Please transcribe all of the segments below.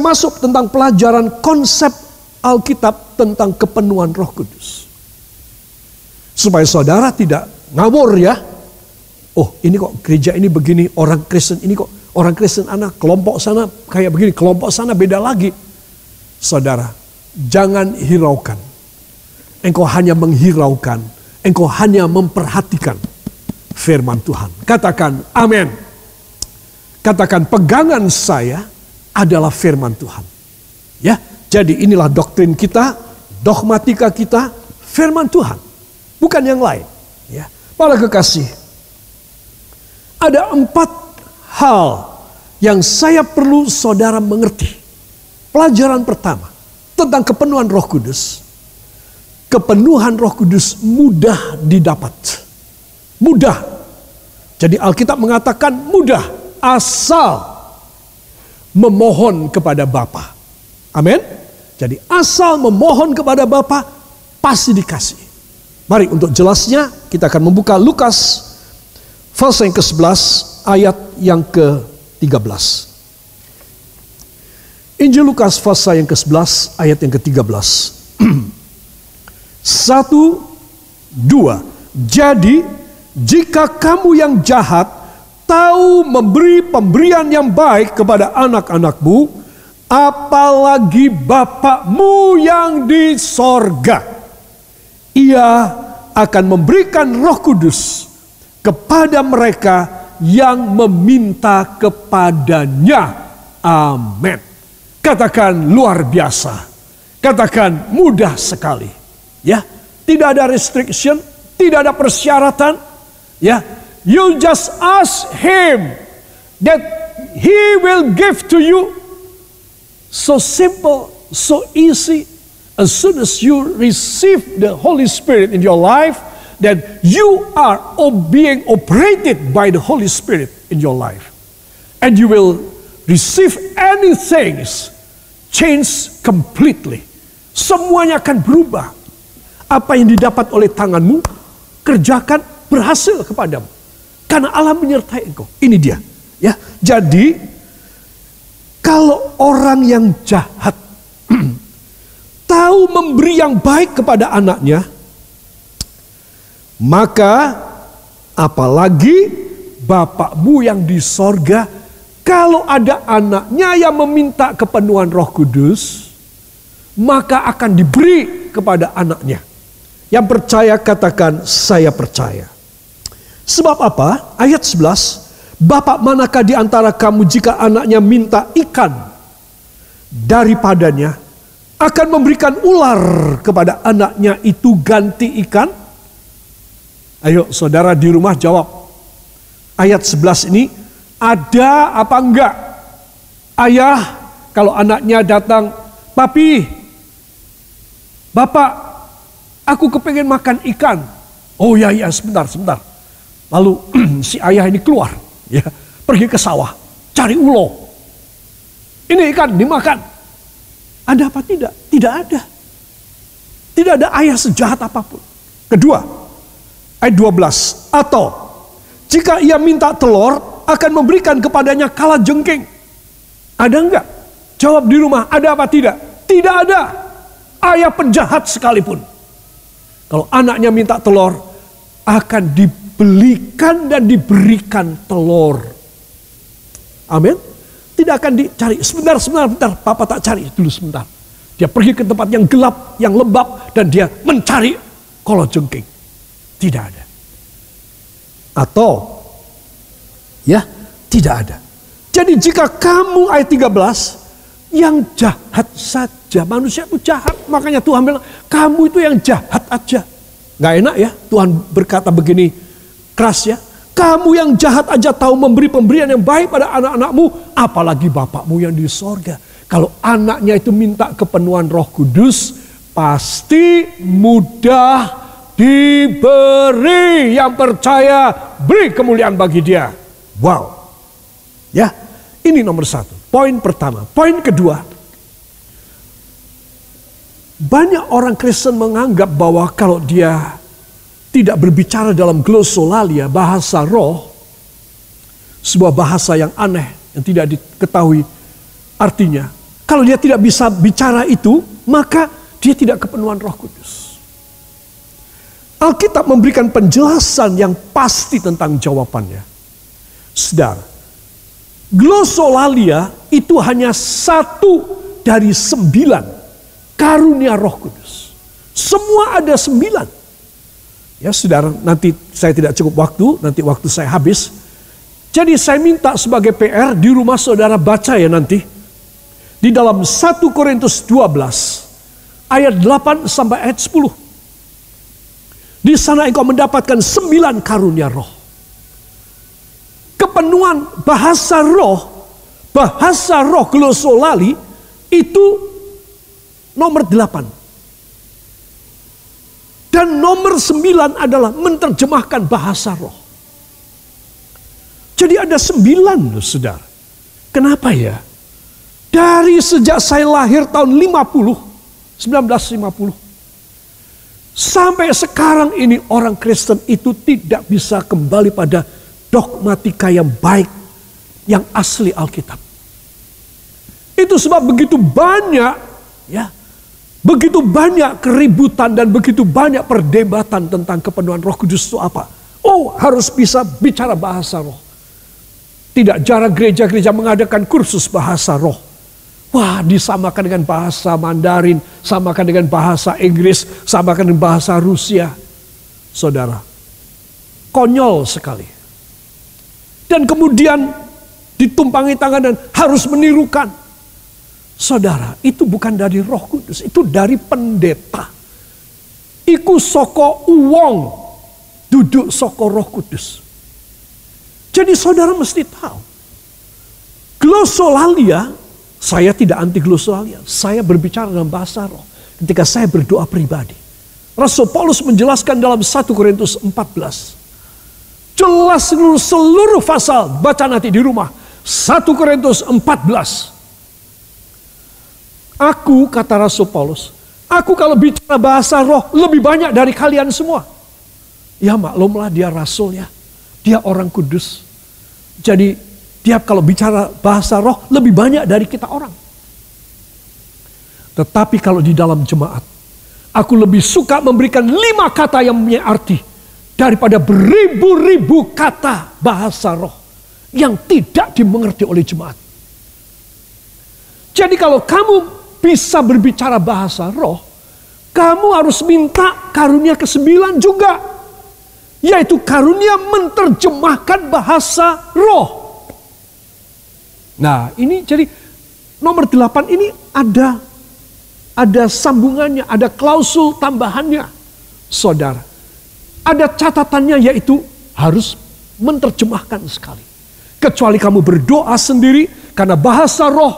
saya masuk tentang pelajaran konsep Alkitab tentang kepenuhan Roh Kudus. Supaya saudara tidak ngawur ya. Oh, ini kok gereja ini begini, orang Kristen ini kok orang Kristen anak kelompok sana kayak begini, kelompok sana beda lagi. Saudara, jangan hiraukan. Engkau hanya menghiraukan, engkau hanya memperhatikan firman Tuhan. Katakan amin. Katakan pegangan saya adalah firman Tuhan. Ya, jadi inilah doktrin kita, dogmatika kita, firman Tuhan, bukan yang lain. Ya, para kekasih, ada empat hal yang saya perlu saudara mengerti. Pelajaran pertama tentang kepenuhan Roh Kudus. Kepenuhan Roh Kudus mudah didapat. Mudah. Jadi Alkitab mengatakan mudah asal memohon kepada Bapa. Amin. Jadi asal memohon kepada Bapa pasti dikasih. Mari untuk jelasnya kita akan membuka Lukas pasal yang ke-11 ayat yang ke-13. Injil Lukas pasal yang ke-11 ayat yang ke-13. Satu, dua. Jadi jika kamu yang jahat tahu memberi pemberian yang baik kepada anak-anakmu, apalagi Bapakmu yang di sorga. Ia akan memberikan roh kudus kepada mereka yang meminta kepadanya. Amin. Katakan luar biasa. Katakan mudah sekali. Ya, tidak ada restriction, tidak ada persyaratan. Ya, You just ask Him that He will give to you. So simple, so easy. As soon as you receive the Holy Spirit in your life, that you are being operated by the Holy Spirit in your life. And you will receive anything change completely. Semuanya akan berubah. Apa yang didapat oleh tanganmu, kerjakan berhasil kepadamu. Karena Allah menyertai engkau. Ini dia. Ya, jadi kalau orang yang jahat tahu memberi yang baik kepada anaknya, maka apalagi Bapakmu yang di sorga, kalau ada anaknya yang meminta kepenuhan roh kudus, maka akan diberi kepada anaknya. Yang percaya katakan, saya percaya. Sebab apa? Ayat 11. Bapak manakah di antara kamu jika anaknya minta ikan daripadanya akan memberikan ular kepada anaknya itu ganti ikan? Ayo saudara di rumah jawab. Ayat 11 ini ada apa enggak? Ayah kalau anaknya datang, papi, bapak, aku kepengen makan ikan. Oh ya ya sebentar sebentar. Lalu si ayah ini keluar, ya, pergi ke sawah, cari ulo. Ini ikan dimakan. Ada apa tidak? Tidak ada. Tidak ada ayah sejahat apa pun. Kedua, ayat 12. Atau jika ia minta telur, akan memberikan kepadanya kala jengking. Ada enggak? Jawab di rumah, ada apa tidak? Tidak ada. Ayah penjahat sekalipun. Kalau anaknya minta telur, akan di belikan dan diberikan telur. Amin. Tidak akan dicari. Sebentar, sebentar, sebentar. Papa tak cari dulu sebentar. Dia pergi ke tempat yang gelap, yang lembab. Dan dia mencari kolo jengking. Tidak ada. Atau, ya, tidak ada. Jadi jika kamu ayat 13, yang jahat saja. Manusia itu jahat. Makanya Tuhan bilang, kamu itu yang jahat aja. Gak enak ya Tuhan berkata begini, keras ya. Kamu yang jahat aja tahu memberi pemberian yang baik pada anak-anakmu, apalagi bapakmu yang di sorga. Kalau anaknya itu minta kepenuhan roh kudus, pasti mudah diberi. Yang percaya, beri kemuliaan bagi dia. Wow. Ya, ini nomor satu. Poin pertama. Poin kedua, banyak orang Kristen menganggap bahwa kalau dia tidak berbicara dalam glosolalia, bahasa roh, sebuah bahasa yang aneh, yang tidak diketahui artinya. Kalau dia tidak bisa bicara itu, maka dia tidak kepenuhan Roh Kudus. Alkitab memberikan penjelasan yang pasti tentang jawabannya. Sedar, glosolalia itu hanya satu dari sembilan karunia Roh Kudus. Semua ada sembilan. Ya, saudara, nanti saya tidak cukup waktu, nanti waktu saya habis. Jadi saya minta sebagai PR di rumah saudara baca ya nanti di dalam 1 Korintus 12 ayat 8 sampai ayat 10. Di sana engkau mendapatkan sembilan karunia roh. Kepenuhan bahasa roh, bahasa roh glosolali itu nomor delapan. Dan nomor sembilan adalah menerjemahkan bahasa roh. Jadi ada sembilan loh saudara. Kenapa ya? Dari sejak saya lahir tahun 50, 1950. Sampai sekarang ini orang Kristen itu tidak bisa kembali pada dogmatika yang baik, yang asli Alkitab. Itu sebab begitu banyak ya, begitu banyak keributan dan begitu banyak perdebatan tentang kepenuhan Roh Kudus itu apa? Oh, harus bisa bicara bahasa roh. Tidak jarang gereja-gereja mengadakan kursus bahasa roh. Wah disamakan dengan bahasa Mandarin, samakan dengan bahasa Inggris, samakan dengan bahasa Rusia. Saudara, konyol sekali. Dan kemudian ditumpangi tangan dan harus menirukan. Saudara, itu bukan dari roh kudus, itu dari pendeta. Iku soko uwong, duduk soko roh kudus. Jadi saudara mesti tahu. Glosolalia saya tidak anti glosolalia. Saya berbicara dalam bahasa roh. Ketika saya berdoa pribadi. Rasul Paulus menjelaskan dalam 1 Korintus 14. Jelas seluruh, seluruh pasal. Baca nanti di rumah. 1 Korintus 14. Aku, kata Rasul Paulus. Aku kalau bicara bahasa roh lebih banyak dari kalian semua. Ya maklumlah dia rasul ya. Dia orang kudus. Jadi dia kalau bicara bahasa roh lebih banyak dari kita orang. Tetapi kalau di dalam jemaat, aku lebih suka memberikan lima kata yang punya arti daripada beribu-ribu kata bahasa roh yang tidak dimengerti oleh jemaat. Jadi kalau kamu bisa berbicara bahasa roh, kamu harus minta karunia kesembilan juga. Yaitu karunia menerjemahkan bahasa roh. Nah, ini jadi nomor delapan ini ada ada sambungannya, ada klausul tambahannya. Saudara, ada catatannya yaitu harus menerjemahkan sekali. Kecuali kamu berdoa sendiri karena bahasa roh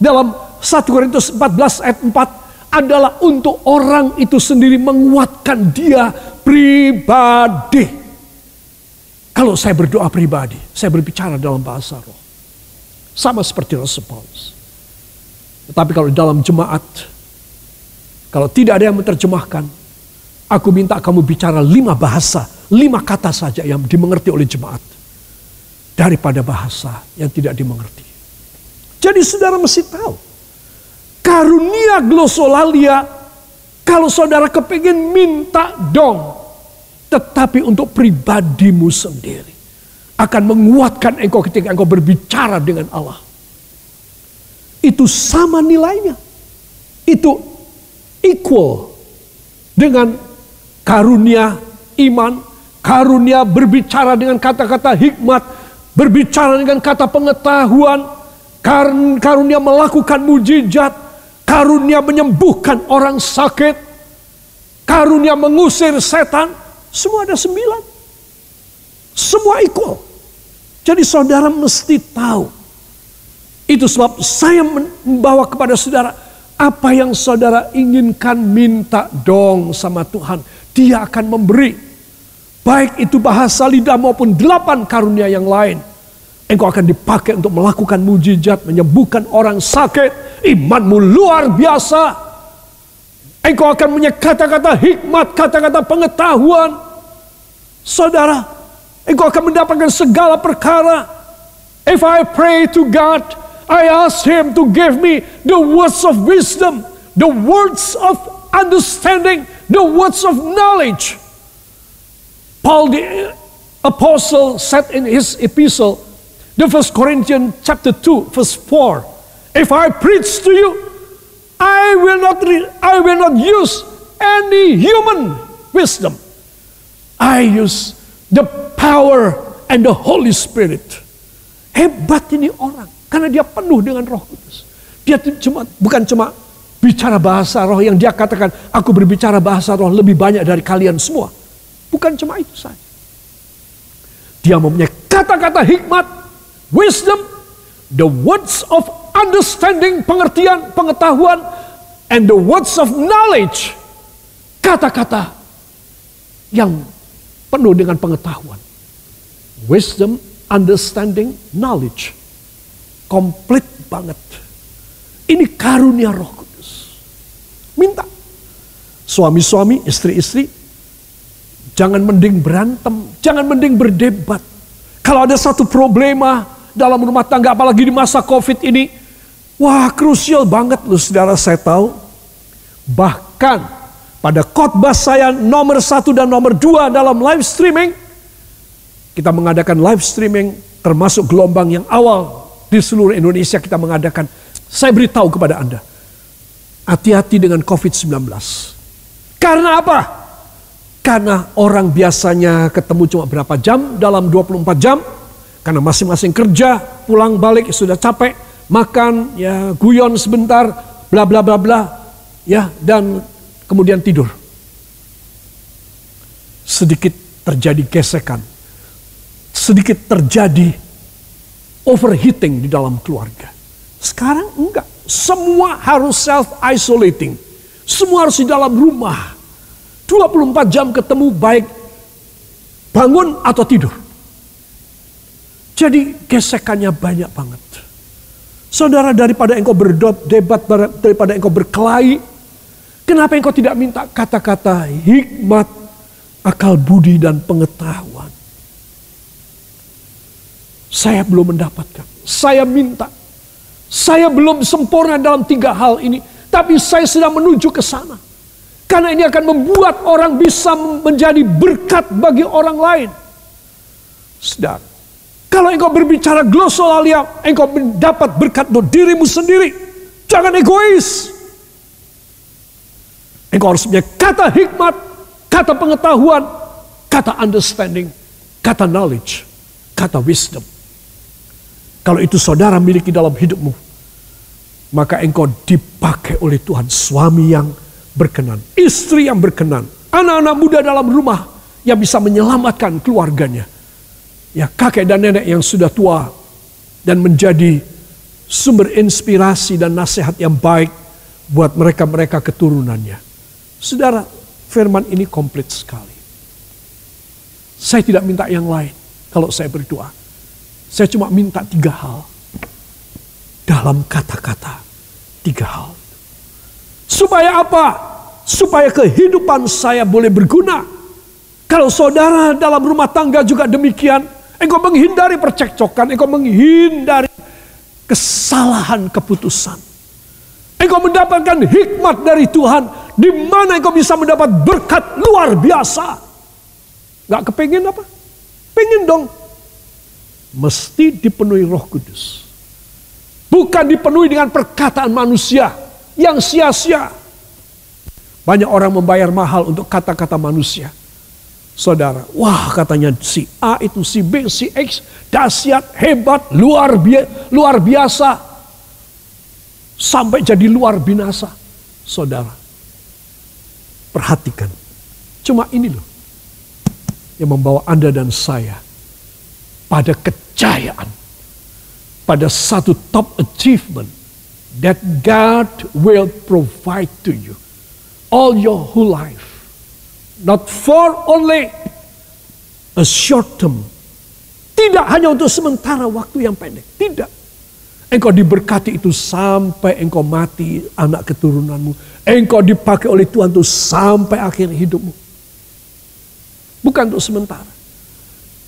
dalam 1 Korintus 14 ayat 4 adalah untuk orang itu sendiri menguatkan dia pribadi. Kalau saya berdoa pribadi, saya berbicara dalam bahasa roh. Sama seperti Paulus. Tetapi kalau dalam jemaat, kalau tidak ada yang menerjemahkan, aku minta kamu bicara lima bahasa, lima kata saja yang dimengerti oleh jemaat. Daripada bahasa yang tidak dimengerti. Jadi saudara mesti tahu, karunia glosolalia, kalau saudara kepingin minta dong, tetapi untuk pribadimu sendiri akan menguatkan engkau ketika engkau berbicara dengan Allah. Itu sama nilainya. Itu equal dengan karunia iman, karunia berbicara dengan kata-kata hikmat, berbicara dengan kata pengetahuan, karunia melakukan mujizat, karunia menyembuhkan orang sakit, karunia mengusir setan, semua ada sembilan. Semua equal. Jadi saudara mesti tahu. Itu sebab saya membawa kepada saudara apa yang saudara inginkan minta dong sama Tuhan. Dia akan memberi. Baik itu bahasa lidah maupun delapan karunia yang lain. Engkau akan dipakai untuk melakukan mujizat, menyembuhkan orang sakit. Imanmu luar biasa. Engkau akan punya kata-kata hikmat, kata-kata pengetahuan. Saudara, Engkau akan mendapatkan segala perkara. If I pray to God, I ask Him to give me the words of wisdom, the words of understanding, the words of knowledge. Paul the apostle said in his epistle, the first Corinthians chapter 2, verse 4, if I preach to you, I will not I will not use any human wisdom. I use the power and the Holy Spirit. Hebat ini orang karena dia penuh dengan Roh Kudus. Dia cuma bukan cuma bicara bahasa roh yang dia katakan, aku berbicara bahasa roh lebih banyak dari kalian semua. Bukan cuma itu saja. Dia mempunyai kata-kata hikmat, wisdom, the words of understanding, pengertian, pengetahuan, and the words of knowledge, kata-kata yang penuh dengan pengetahuan. Wisdom, understanding, knowledge. Komplit banget. Ini karunia roh kudus. Minta. Suami-suami, istri-istri, Jangan mending berantem, jangan mending berdebat. Kalau ada satu problema dalam rumah tangga, apalagi di masa COVID ini, wah krusial banget loh saudara saya tahu. Bahkan pada khotbah saya nomor satu dan nomor dua dalam live streaming, kita mengadakan live streaming termasuk gelombang yang awal di seluruh Indonesia kita mengadakan. Saya beritahu kepada Anda, hati-hati dengan COVID-19. Karena apa? Karena orang biasanya ketemu cuma berapa jam dalam 24 jam. Karena masing-masing kerja, pulang balik sudah capek, makan, ya guyon sebentar, bla bla bla bla, ya dan kemudian tidur. Sedikit terjadi gesekan, sedikit terjadi overheating di dalam keluarga. Sekarang enggak, semua harus self isolating, semua harus di dalam rumah 24 jam ketemu baik bangun atau tidur. Jadi gesekannya banyak banget. Saudara daripada engkau berdebat, daripada engkau berkelahi, kenapa engkau tidak minta kata-kata hikmat, akal budi dan pengetahuan? Saya belum mendapatkan. Saya minta. Saya belum sempurna dalam tiga hal ini. Tapi saya sedang menuju ke sana. Karena ini akan membuat orang bisa menjadi berkat bagi orang lain. Sedang. Kalau engkau berbicara glosolalia, engkau mendapat berkat untuk dirimu sendiri. Jangan egois. Engkau harus punya kata hikmat, kata pengetahuan, kata understanding, kata knowledge, kata wisdom. Kalau itu saudara miliki dalam hidupmu, maka engkau dipakai oleh Tuhan suami yang berkenan, istri yang berkenan, anak-anak muda dalam rumah yang bisa menyelamatkan keluarganya. Ya kakek dan nenek yang sudah tua dan menjadi sumber inspirasi dan nasihat yang baik buat mereka-mereka keturunannya. Saudara, firman ini komplit sekali. Saya tidak minta yang lain kalau saya berdoa. Saya cuma minta tiga hal. Dalam kata-kata, tiga hal. Supaya apa? Supaya kehidupan saya boleh berguna. Kalau saudara dalam rumah tangga juga demikian, engkau menghindari percekcokan, engkau menghindari kesalahan keputusan. Engkau mendapatkan hikmat dari Tuhan, di mana engkau bisa mendapat berkat luar biasa. Gak kepingin apa? Pengen dong. Mesti dipenuhi roh kudus. Bukan dipenuhi dengan perkataan manusia yang sia-sia. Banyak orang membayar mahal untuk kata-kata manusia. Saudara, wah katanya si A itu si B, si X, dahsyat, hebat, luar, biasa, luar biasa. Sampai jadi luar binasa. Saudara, perhatikan. Cuma ini loh yang membawa Anda dan saya pada kejayaan. Pada satu top achievement that God will provide to you all your whole life. Not for only a short term. Tidak hanya untuk sementara waktu yang pendek. Tidak. Engkau diberkati itu sampai engkau mati anak keturunanmu. Engkau dipakai oleh Tuhan itu sampai akhir hidupmu. Bukan untuk sementara.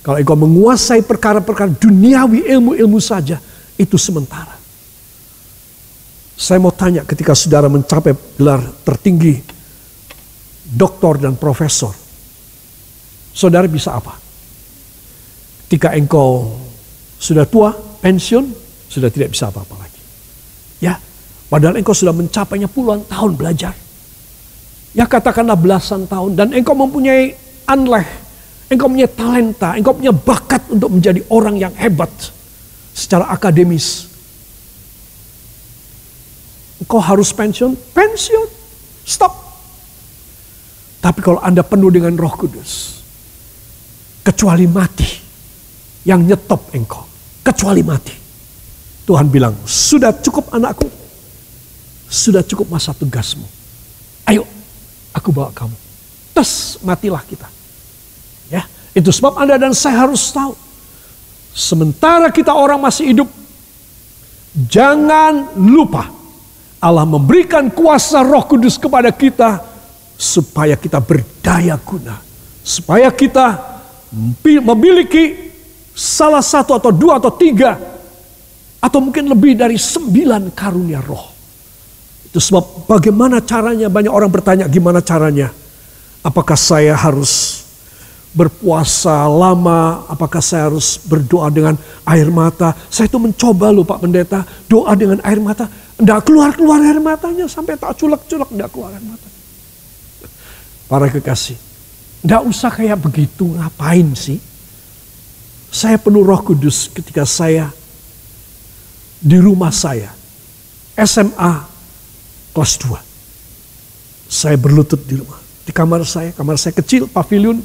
Kalau engkau menguasai perkara-perkara duniawi ilmu-ilmu saja, itu sementara. Saya mau tanya ketika saudara mencapai gelar tertinggi, doktor dan profesor, saudara bisa apa? Ketika engkau sudah tua, pensiun, sudah tidak bisa apa-apa lagi. Ya, padahal engkau sudah mencapainya puluhan tahun belajar. Ya katakanlah belasan tahun dan engkau mempunyai anleh, engkau punya talenta, engkau punya bakat untuk menjadi orang yang hebat secara akademis, Engkau harus pensiun, pensiun. Stop. Tapi kalau Anda penuh dengan roh kudus, kecuali mati, yang nyetop engkau, kecuali mati. Tuhan bilang, sudah cukup anakku, sudah cukup masa tugasmu. Ayo, aku bawa kamu. Terus matilah kita. Ya, itu sebab Anda dan saya harus tahu. Sementara kita orang masih hidup, jangan lupa Allah memberikan kuasa roh kudus kepada kita supaya kita berdaya guna. Supaya kita memiliki salah satu atau dua atau tiga atau mungkin lebih dari sembilan karunia roh. Itu sebab bagaimana caranya banyak orang bertanya gimana caranya. Apakah saya harus berpuasa lama, apakah saya harus berdoa dengan air mata? Saya itu mencoba loh Pak Pendeta, doa dengan air mata. Tidak keluar-keluar air matanya, sampai tak culek-culek tidak keluar air mata. Para kekasih, tidak usah kayak begitu, ngapain sih? Saya penuh roh kudus ketika saya di rumah saya, SMA kelas 2. Saya berlutut di rumah. Di kamar saya, kamar saya kecil, pavilion,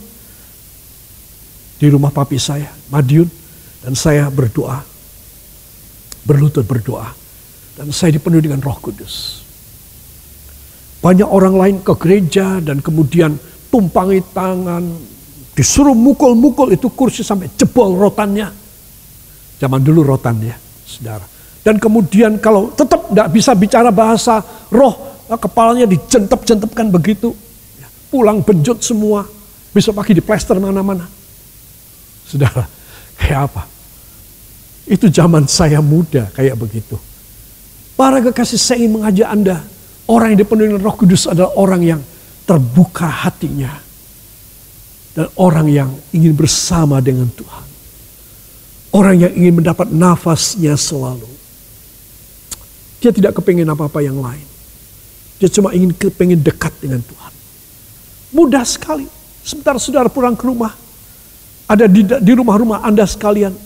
di rumah papi saya, Madiun, dan saya berdoa, berlutut berdoa, dan saya dipenuhi dengan Roh Kudus. Banyak orang lain ke gereja dan kemudian tumpangi tangan, disuruh mukul-mukul itu kursi sampai jebol rotannya. Zaman dulu rotannya, saudara. Dan kemudian kalau tetap tidak bisa bicara bahasa roh, kepalanya dijentep-jentepkan begitu. Pulang benjut semua, besok pagi di plester mana-mana. Saudara, kayak apa? Itu zaman saya muda kayak begitu. Para kekasih saya ingin mengajak Anda, orang yang dipenuhi dengan roh kudus adalah orang yang terbuka hatinya. Dan orang yang ingin bersama dengan Tuhan. Orang yang ingin mendapat nafasnya selalu. Dia tidak kepingin apa-apa yang lain. Dia cuma ingin kepingin dekat dengan Tuhan. Mudah sekali. Sebentar saudara pulang ke rumah, ada di, di rumah-rumah Anda sekalian.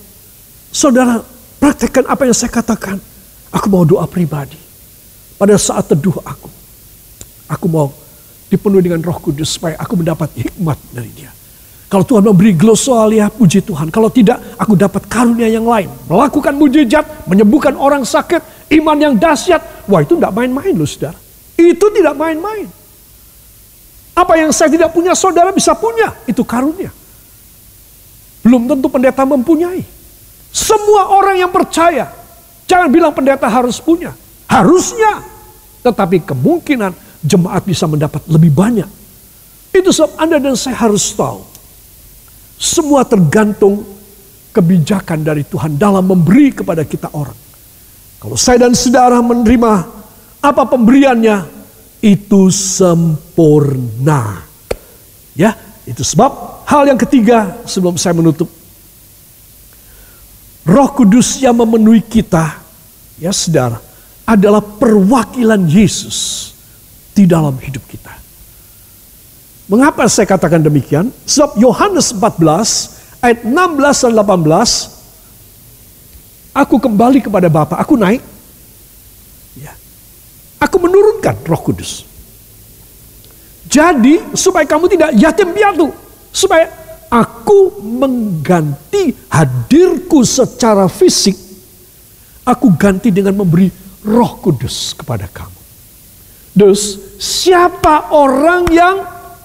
Saudara, praktekkan apa yang saya katakan. Aku mau doa pribadi. Pada saat teduh aku. Aku mau dipenuhi dengan roh kudus supaya aku mendapat hikmat dari dia. Kalau Tuhan memberi glosalia, puji Tuhan. Kalau tidak, aku dapat karunia yang lain. Melakukan mujizat, menyembuhkan orang sakit, iman yang dahsyat. Wah itu tidak main-main loh saudara. Itu tidak main-main. Apa yang saya tidak punya, saudara bisa punya. Itu karunia. Belum tentu pendeta mempunyai. Semua orang yang percaya, jangan bilang pendeta harus punya. Harusnya. Tetapi kemungkinan jemaat bisa mendapat lebih banyak. Itu sebab Anda dan saya harus tahu. Semua tergantung kebijakan dari Tuhan dalam memberi kepada kita orang. Kalau saya dan saudara menerima apa pemberiannya, itu sempurna. Ya, itu sebab hal yang ketiga sebelum saya menutup. Roh Kudus yang memenuhi kita, ya saudara, adalah perwakilan Yesus di dalam hidup kita. Mengapa saya katakan demikian? Sebab Yohanes 14 ayat 16 dan 18 Aku kembali kepada Bapa, aku naik. Ya. Aku menurunkan Roh Kudus. Jadi supaya kamu tidak yatim piatu. Supaya aku mengganti hadirku secara fisik. Aku ganti dengan memberi roh kudus kepada kamu. Terus siapa orang yang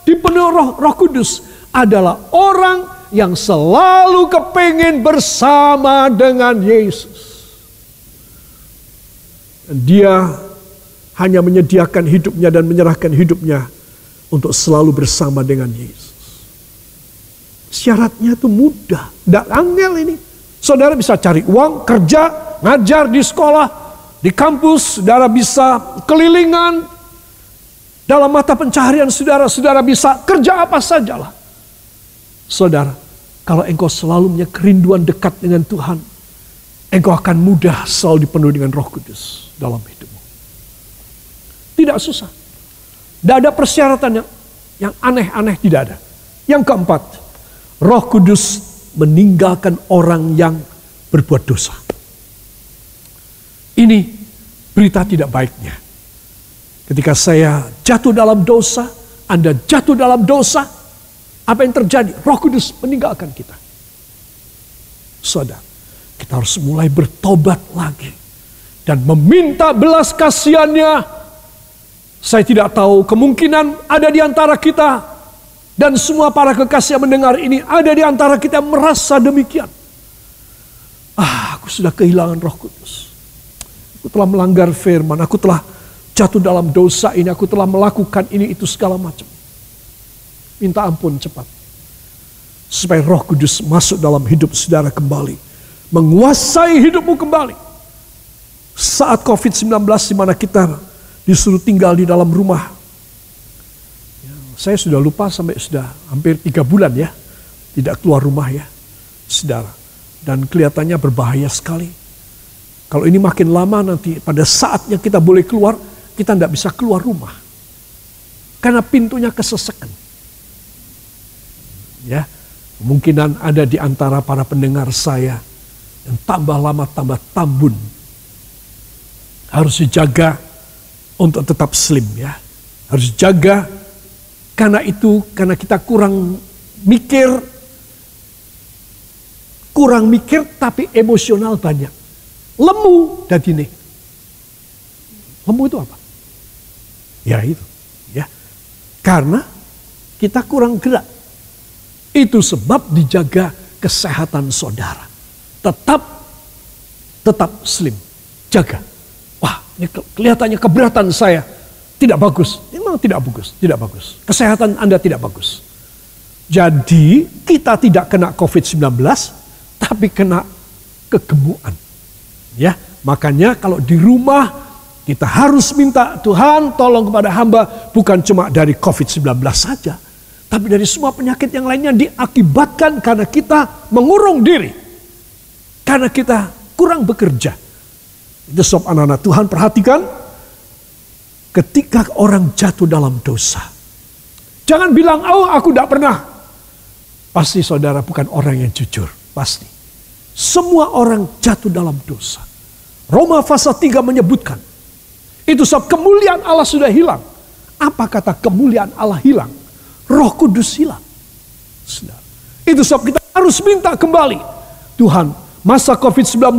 dipenuhi roh, roh kudus? Adalah orang yang selalu kepengen bersama dengan Yesus. Dan dia hanya menyediakan hidupnya dan menyerahkan hidupnya untuk selalu bersama dengan Yesus. Syaratnya itu mudah, tidak angel ini. Saudara bisa cari uang, kerja, ngajar di sekolah, di kampus, saudara bisa kelilingan. Dalam mata pencaharian saudara, saudara bisa kerja apa sajalah. Saudara, kalau engkau selalu punya kerinduan dekat dengan Tuhan, engkau akan mudah selalu dipenuhi dengan roh kudus dalam hidupmu. Tidak susah. Tidak ada persyaratan yang yang aneh-aneh tidak ada. Yang keempat, roh kudus meninggalkan orang yang berbuat dosa. Ini berita tidak baiknya. Ketika saya jatuh dalam dosa, Anda jatuh dalam dosa, apa yang terjadi? Roh Kudus meninggalkan kita. Saudara, kita harus mulai bertobat lagi dan meminta belas kasihannya. Saya tidak tahu kemungkinan ada di antara kita dan semua para kekasih yang mendengar ini ada di antara kita merasa demikian. Ah, aku sudah kehilangan roh kudus. Aku telah melanggar firman, aku telah jatuh dalam dosa ini, aku telah melakukan ini itu segala macam. Minta ampun cepat. Supaya roh kudus masuk dalam hidup saudara kembali. Menguasai hidupmu kembali. Saat COVID-19 di mana kita disuruh tinggal di dalam rumah saya sudah lupa sampai sudah hampir tiga bulan ya. Tidak keluar rumah ya. Saudara. Dan kelihatannya berbahaya sekali. Kalau ini makin lama nanti pada saatnya kita boleh keluar, kita tidak bisa keluar rumah. Karena pintunya kesesakan. Ya, kemungkinan ada di antara para pendengar saya yang tambah lama tambah tambun. Harus dijaga untuk tetap slim ya. Harus jaga karena itu, karena kita kurang mikir, kurang mikir tapi emosional banyak. Lemu dan ini. Lemu itu apa? Ya itu, ya. Karena kita kurang gerak. Itu sebab dijaga kesehatan saudara. Tetap tetap slim. Jaga. Wah, ini kelihatannya keberatan saya tidak bagus. Memang tidak bagus, tidak bagus. Kesehatan Anda tidak bagus. Jadi kita tidak kena COVID-19, tapi kena kegemuan. Ya, makanya kalau di rumah kita harus minta Tuhan tolong kepada hamba bukan cuma dari COVID-19 saja, tapi dari semua penyakit yang lainnya diakibatkan karena kita mengurung diri. Karena kita kurang bekerja. Itu sebab anak-anak Tuhan perhatikan ketika orang jatuh dalam dosa. Jangan bilang, oh aku tidak pernah. Pasti saudara bukan orang yang jujur. Pasti. Semua orang jatuh dalam dosa. Roma pasal 3 menyebutkan. Itu sebab kemuliaan Allah sudah hilang. Apa kata kemuliaan Allah hilang? Roh kudus hilang. Saudara. Itu sebab kita harus minta kembali. Tuhan, masa COVID-19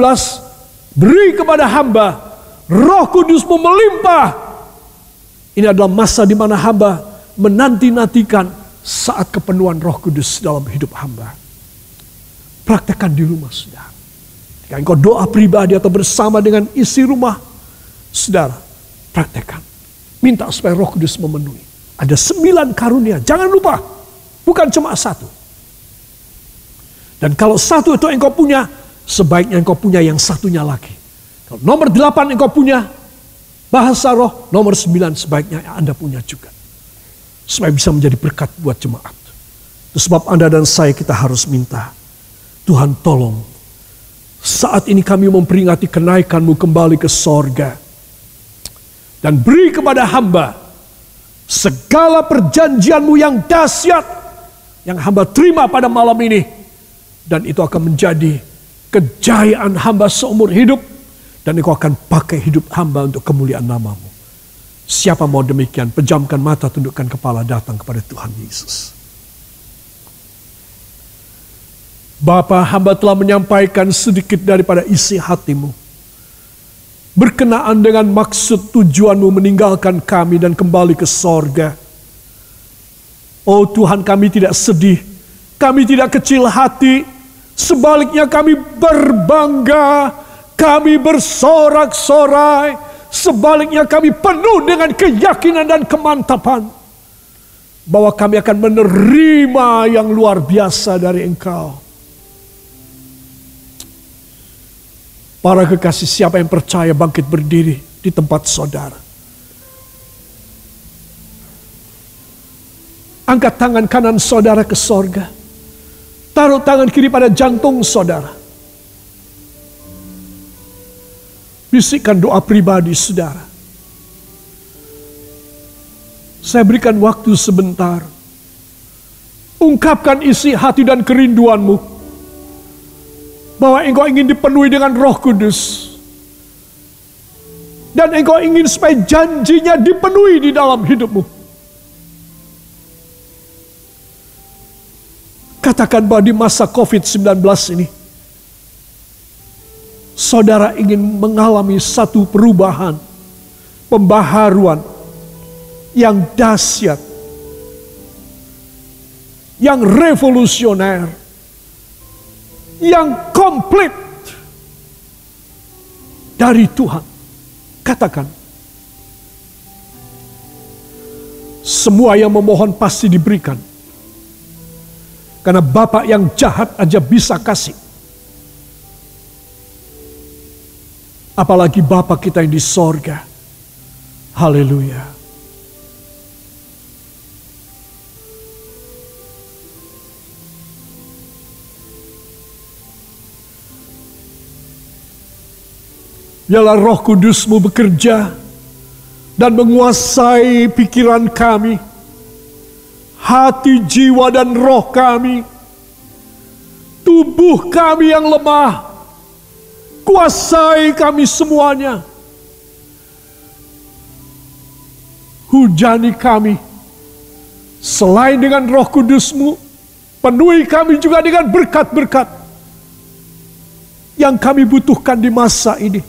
beri kepada hamba roh kudusmu melimpah ini adalah masa di mana hamba menanti-nantikan saat kepenuhan roh kudus dalam hidup hamba. Praktekkan di rumah saudara. Jika engkau doa pribadi atau bersama dengan isi rumah, saudara, praktekkan. Minta supaya roh kudus memenuhi. Ada sembilan karunia, jangan lupa. Bukan cuma satu. Dan kalau satu itu engkau punya, sebaiknya engkau punya yang satunya lagi. Kalau nomor delapan engkau punya, Bahasa roh nomor sembilan sebaiknya Anda punya juga. Supaya bisa menjadi berkat buat jemaat. Itu sebab Anda dan saya kita harus minta. Tuhan tolong. Saat ini kami memperingati kenaikanmu kembali ke sorga. Dan beri kepada hamba segala perjanjianmu yang dahsyat. Yang hamba terima pada malam ini. Dan itu akan menjadi kejayaan hamba seumur hidup dan engkau akan pakai hidup hamba untuk kemuliaan namamu. Siapa mau demikian, pejamkan mata, tundukkan kepala, datang kepada Tuhan Yesus. Bapa, hamba telah menyampaikan sedikit daripada isi hatimu. Berkenaan dengan maksud tujuanmu meninggalkan kami dan kembali ke sorga. Oh Tuhan kami tidak sedih, kami tidak kecil hati, sebaliknya kami berbangga kami bersorak-sorai, sebaliknya kami penuh dengan keyakinan dan kemantapan bahwa kami akan menerima yang luar biasa dari Engkau. Para kekasih siapa yang percaya bangkit berdiri di tempat saudara. Angkat tangan kanan saudara ke sorga. Taruh tangan kiri pada jantung saudara. Bisikkan doa pribadi saudara. Saya berikan waktu sebentar. Ungkapkan isi hati dan kerinduanmu. Bahwa engkau ingin dipenuhi dengan roh kudus. Dan engkau ingin supaya janjinya dipenuhi di dalam hidupmu. Katakan bahwa di masa COVID-19 ini saudara ingin mengalami satu perubahan, pembaharuan yang dahsyat, yang revolusioner, yang komplit dari Tuhan. Katakan, semua yang memohon pasti diberikan. Karena Bapak yang jahat aja bisa kasih. Apalagi Bapak kita yang di sorga. Haleluya. Biarlah roh kudusmu bekerja dan menguasai pikiran kami, hati, jiwa, dan roh kami, tubuh kami yang lemah, Kuasai kami semuanya. Hujani kami. Selain dengan roh kudusmu, penuhi kami juga dengan berkat-berkat yang kami butuhkan di masa ini.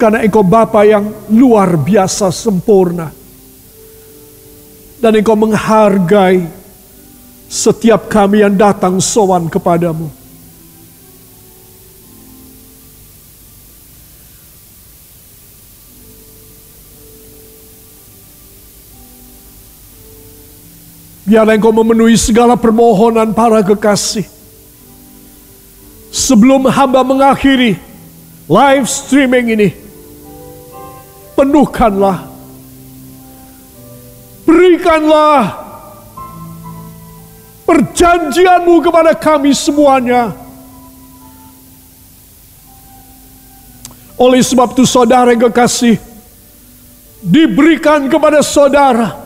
Karena engkau Bapa yang luar biasa sempurna. Dan engkau menghargai setiap kami yang datang sowan kepadamu. Biarlah engkau memenuhi segala permohonan para kekasih. Sebelum hamba mengakhiri live streaming ini, penuhkanlah, berikanlah perjanjianmu kepada kami semuanya. Oleh sebab itu saudara yang kekasih, diberikan kepada saudara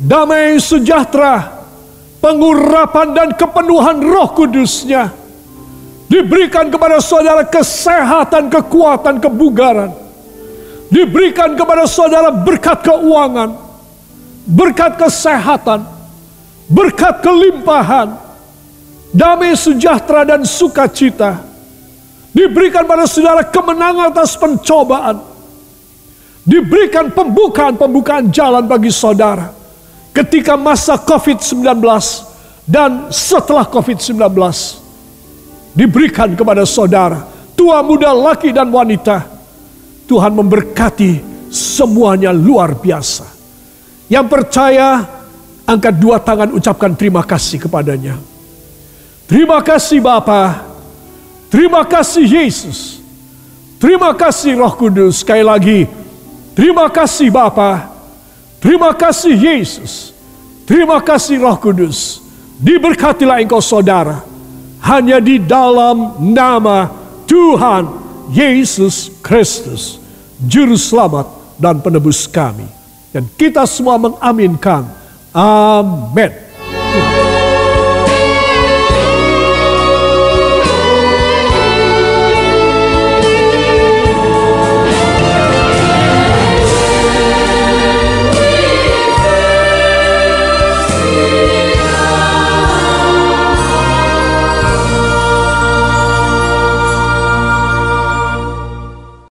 damai sejahtera, pengurapan dan kepenuhan roh kudusnya diberikan kepada saudara kesehatan, kekuatan, kebugaran. Diberikan kepada saudara berkat keuangan, berkat kesehatan, berkat kelimpahan, damai sejahtera dan sukacita. Diberikan pada saudara kemenangan atas pencobaan. Diberikan pembukaan-pembukaan jalan bagi saudara ketika masa COVID-19 dan setelah COVID-19 diberikan kepada saudara, tua muda laki dan wanita. Tuhan memberkati semuanya luar biasa. Yang percaya angkat dua tangan ucapkan terima kasih kepadanya. Terima kasih Bapa. Terima kasih Yesus. Terima kasih Roh Kudus. Sekali lagi, terima kasih Bapa. Terima kasih Yesus. Terima kasih Roh Kudus. Diberkatilah engkau saudara. Hanya di dalam nama Tuhan Yesus Kristus. Juru selamat dan penebus kami. Dan kita semua mengaminkan. Amin.